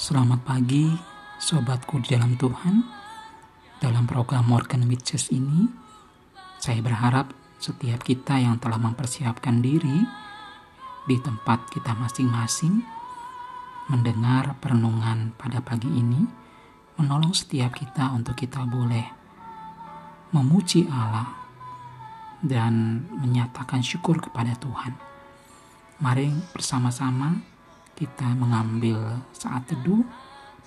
Selamat pagi, sobatku di dalam Tuhan. Dalam program Morgan Witches ini, saya berharap setiap kita yang telah mempersiapkan diri di tempat kita masing-masing mendengar perenungan pada pagi ini, menolong setiap kita untuk kita boleh memuji Allah dan menyatakan syukur kepada Tuhan. Mari bersama-sama kita mengambil saat teduh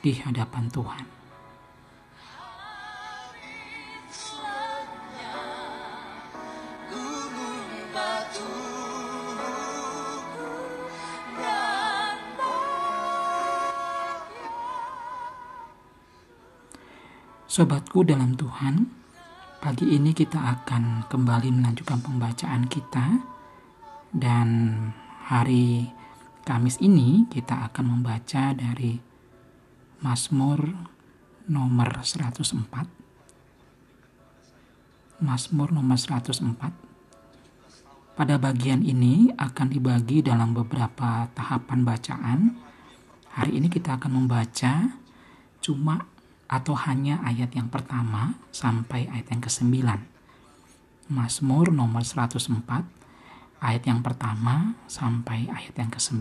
di hadapan Tuhan. Sobatku dalam Tuhan, pagi ini kita akan kembali melanjutkan pembacaan kita dan hari Kamis ini kita akan membaca dari Mazmur nomor 104. Mazmur nomor 104. Pada bagian ini akan dibagi dalam beberapa tahapan bacaan. Hari ini kita akan membaca cuma atau hanya ayat yang pertama sampai ayat yang ke-9. Mazmur nomor 104 ayat yang pertama sampai ayat yang ke-9.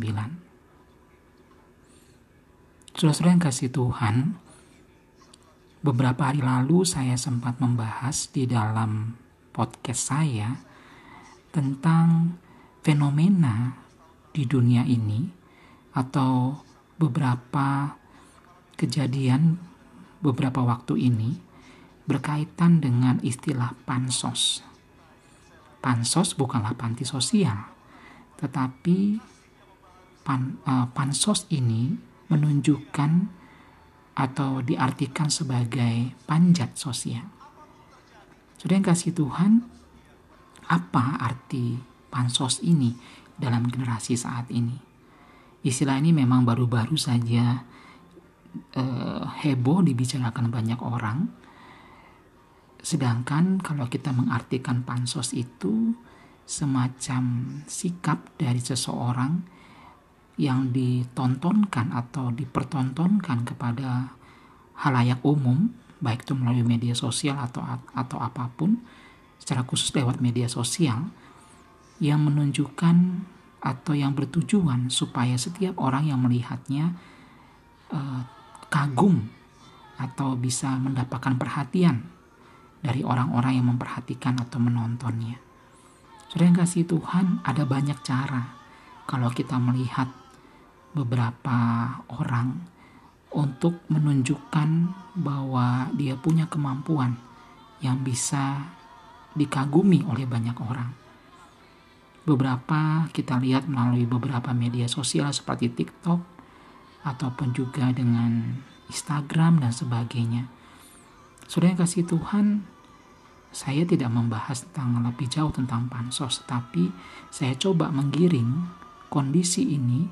Saudara-saudara yang kasih Tuhan, beberapa hari lalu saya sempat membahas di dalam podcast saya tentang fenomena di dunia ini atau beberapa kejadian beberapa waktu ini berkaitan dengan istilah pansos pansos bukanlah panti sosial, tetapi pan, uh, pansos ini menunjukkan atau diartikan sebagai panjat sosial. Sudah yang kasih Tuhan, apa arti pansos ini dalam generasi saat ini? Istilah ini memang baru-baru saja uh, heboh dibicarakan banyak orang, Sedangkan kalau kita mengartikan pansos itu semacam sikap dari seseorang yang ditontonkan atau dipertontonkan kepada halayak umum, baik itu melalui media sosial atau atau apa pun, secara khusus lewat media sosial, yang menunjukkan atau yang bertujuan supaya setiap orang yang melihatnya eh, kagum atau bisa mendapatkan perhatian dari orang-orang yang memperhatikan atau menontonnya. Sudah yang kasih Tuhan, ada banyak cara kalau kita melihat beberapa orang untuk menunjukkan bahwa dia punya kemampuan yang bisa dikagumi oleh banyak orang. Beberapa kita lihat melalui beberapa media sosial seperti TikTok ataupun juga dengan Instagram dan sebagainya. Sudah yang kasih Tuhan, saya tidak membahas tentang lebih jauh tentang pansos, tapi saya coba menggiring kondisi ini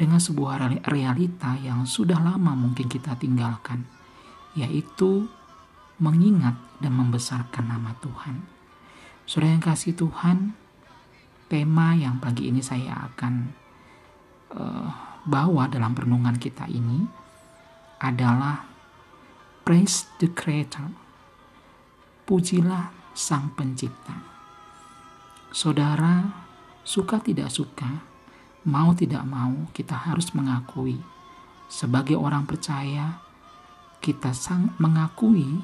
dengan sebuah realita yang sudah lama mungkin kita tinggalkan, yaitu mengingat dan membesarkan nama Tuhan. Saudara yang kasih Tuhan, tema yang pagi ini saya akan uh, bawa dalam perenungan kita ini adalah Praise the Creator pujilah Sang Pencipta. Saudara, suka tidak suka, mau tidak mau, kita harus mengakui sebagai orang percaya, kita sang mengakui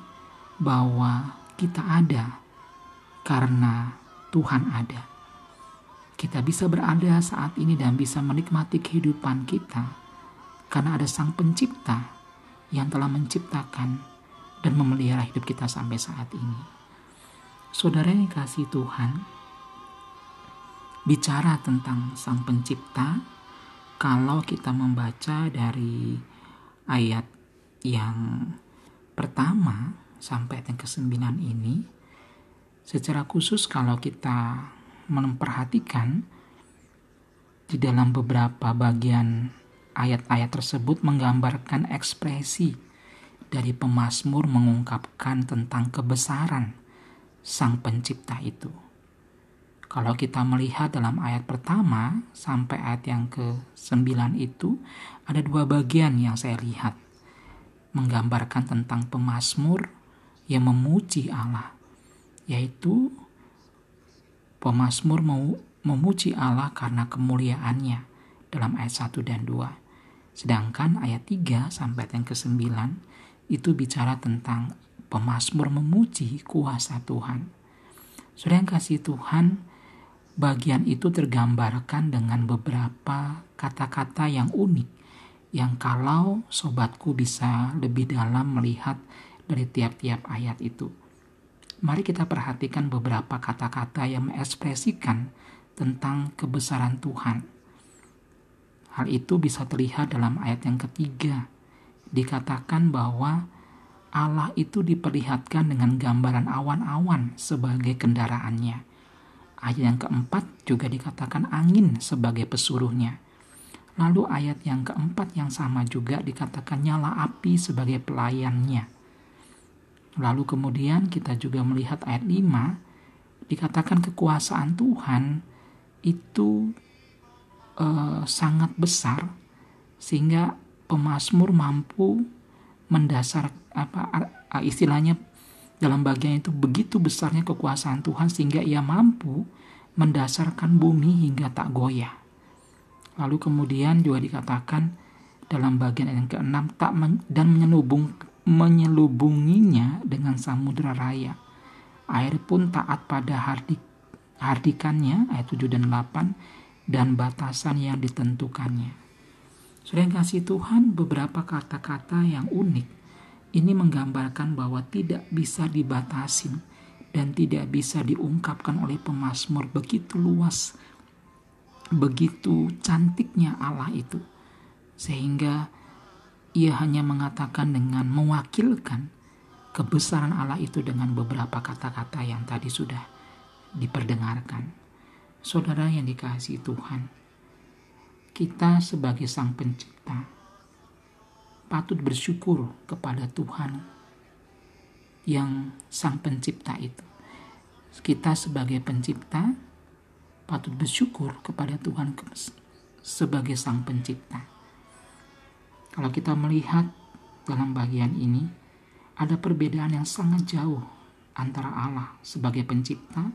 bahwa kita ada karena Tuhan ada. Kita bisa berada saat ini dan bisa menikmati kehidupan kita karena ada Sang Pencipta yang telah menciptakan dan memelihara hidup kita sampai saat ini. Saudara yang kasih Tuhan, bicara tentang Sang Pencipta, kalau kita membaca dari ayat yang pertama sampai yang ke-9 ini, secara khusus kalau kita memperhatikan di dalam beberapa bagian ayat-ayat tersebut menggambarkan ekspresi dari pemazmur mengungkapkan tentang kebesaran Sang Pencipta itu. Kalau kita melihat dalam ayat pertama sampai ayat yang ke-9 itu ada dua bagian yang saya lihat menggambarkan tentang pemazmur yang memuji Allah yaitu pemazmur memuji Allah karena kemuliaannya dalam ayat 1 dan 2. Sedangkan ayat 3 sampai yang ke-9 itu bicara tentang pemazmur memuji kuasa Tuhan. Saudara yang kasih Tuhan, bagian itu tergambarkan dengan beberapa kata-kata yang unik yang kalau sobatku bisa lebih dalam melihat dari tiap-tiap ayat itu. Mari kita perhatikan beberapa kata-kata yang mengekspresikan tentang kebesaran Tuhan. Hal itu bisa terlihat dalam ayat yang ketiga. Dikatakan bahwa Allah itu diperlihatkan dengan gambaran awan-awan sebagai kendaraannya Ayat yang keempat juga dikatakan angin sebagai pesuruhnya. Lalu ayat yang keempat yang sama juga dikatakan nyala api sebagai pelayannya. Lalu kemudian kita juga melihat ayat 5 dikatakan kekuasaan Tuhan itu uh, sangat besar sehingga pemazmur mampu mendasar apa istilahnya dalam bagian itu begitu besarnya kekuasaan Tuhan sehingga ia mampu mendasarkan bumi hingga tak goyah. Lalu kemudian juga dikatakan dalam bagian yang keenam tak men dan menyelubung menyelubunginya dengan samudra raya. Air pun taat pada hardik hardikannya ayat 7 dan 8 dan batasan yang ditentukannya. Sudah kasih Tuhan beberapa kata-kata yang unik ini menggambarkan bahwa tidak bisa dibatasin dan tidak bisa diungkapkan oleh pemazmur begitu luas, begitu cantiknya Allah itu. Sehingga ia hanya mengatakan dengan mewakilkan kebesaran Allah itu dengan beberapa kata-kata yang tadi sudah diperdengarkan. Saudara yang dikasihi Tuhan, kita sebagai Sang Pencipta patut bersyukur kepada Tuhan yang sang pencipta itu. Kita sebagai pencipta patut bersyukur kepada Tuhan sebagai sang pencipta. Kalau kita melihat dalam bagian ini, ada perbedaan yang sangat jauh antara Allah sebagai pencipta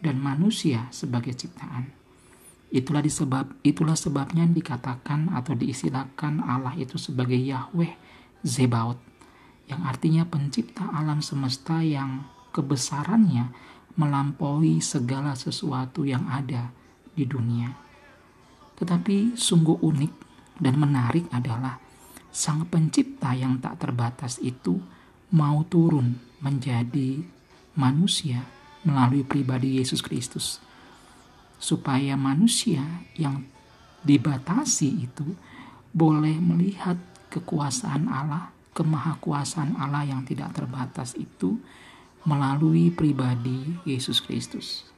dan manusia sebagai ciptaan. Itulah disebab itulah sebabnya dikatakan atau diistilahkan Allah itu sebagai Yahweh Zebaot yang artinya pencipta alam semesta yang kebesarannya melampaui segala sesuatu yang ada di dunia. Tetapi sungguh unik dan menarik adalah sang pencipta yang tak terbatas itu mau turun menjadi manusia melalui pribadi Yesus Kristus supaya manusia yang dibatasi itu boleh melihat kekuasaan Allah, kemahakuasaan Allah yang tidak terbatas itu melalui pribadi Yesus Kristus.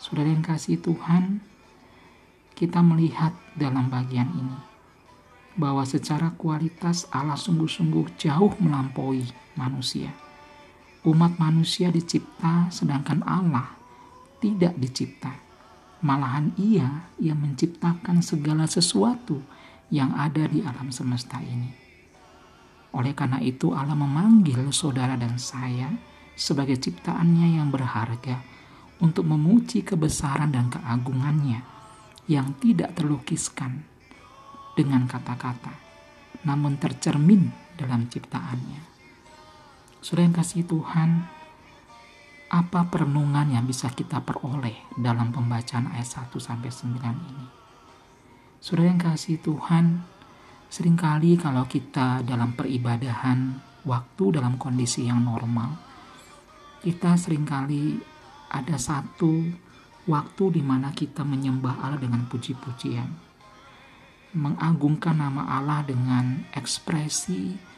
Saudara yang kasih Tuhan, kita melihat dalam bagian ini bahwa secara kualitas Allah sungguh-sungguh jauh melampaui manusia. Umat manusia dicipta sedangkan Allah tidak dicipta. Malahan ia yang menciptakan segala sesuatu yang ada di alam semesta ini. Oleh karena itu Allah memanggil saudara dan saya sebagai ciptaannya yang berharga untuk memuji kebesaran dan keagungannya yang tidak terlukiskan dengan kata-kata, namun tercermin dalam ciptaannya. Sudah yang kasih Tuhan, apa perenungan yang bisa kita peroleh dalam pembacaan ayat 1 sampai 9 ini. Saudara yang kasih Tuhan, sering kali kalau kita dalam peribadahan waktu dalam kondisi yang normal, kita sering kali ada satu waktu di mana kita menyembah Allah dengan puji-pujian. Mengagungkan nama Allah dengan ekspresi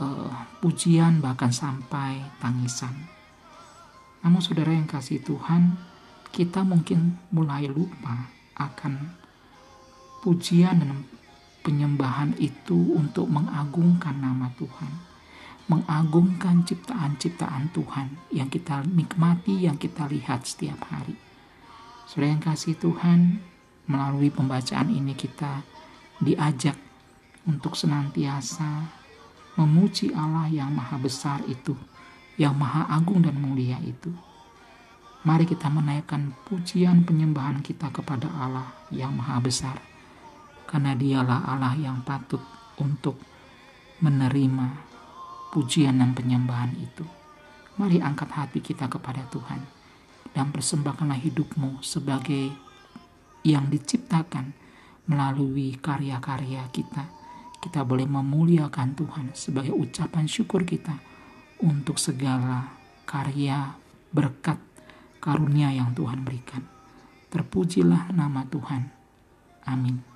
uh, pujian bahkan sampai tangisan namun saudara yang kasih Tuhan, kita mungkin mulai lupa akan pujian dan penyembahan itu untuk mengagungkan nama Tuhan. Mengagungkan ciptaan-ciptaan Tuhan yang kita nikmati, yang kita lihat setiap hari. Saudara yang kasih Tuhan, melalui pembacaan ini kita diajak untuk senantiasa memuji Allah yang maha besar itu, yang maha agung dan mulia itu. Mari kita menaikkan pujian penyembahan kita kepada Allah yang maha besar. Karena dialah Allah yang patut untuk menerima pujian dan penyembahan itu. Mari angkat hati kita kepada Tuhan dan persembahkanlah hidupmu sebagai yang diciptakan melalui karya-karya kita. Kita boleh memuliakan Tuhan sebagai ucapan syukur kita untuk segala karya berkat karunia yang Tuhan berikan. Terpujilah nama Tuhan. Amin.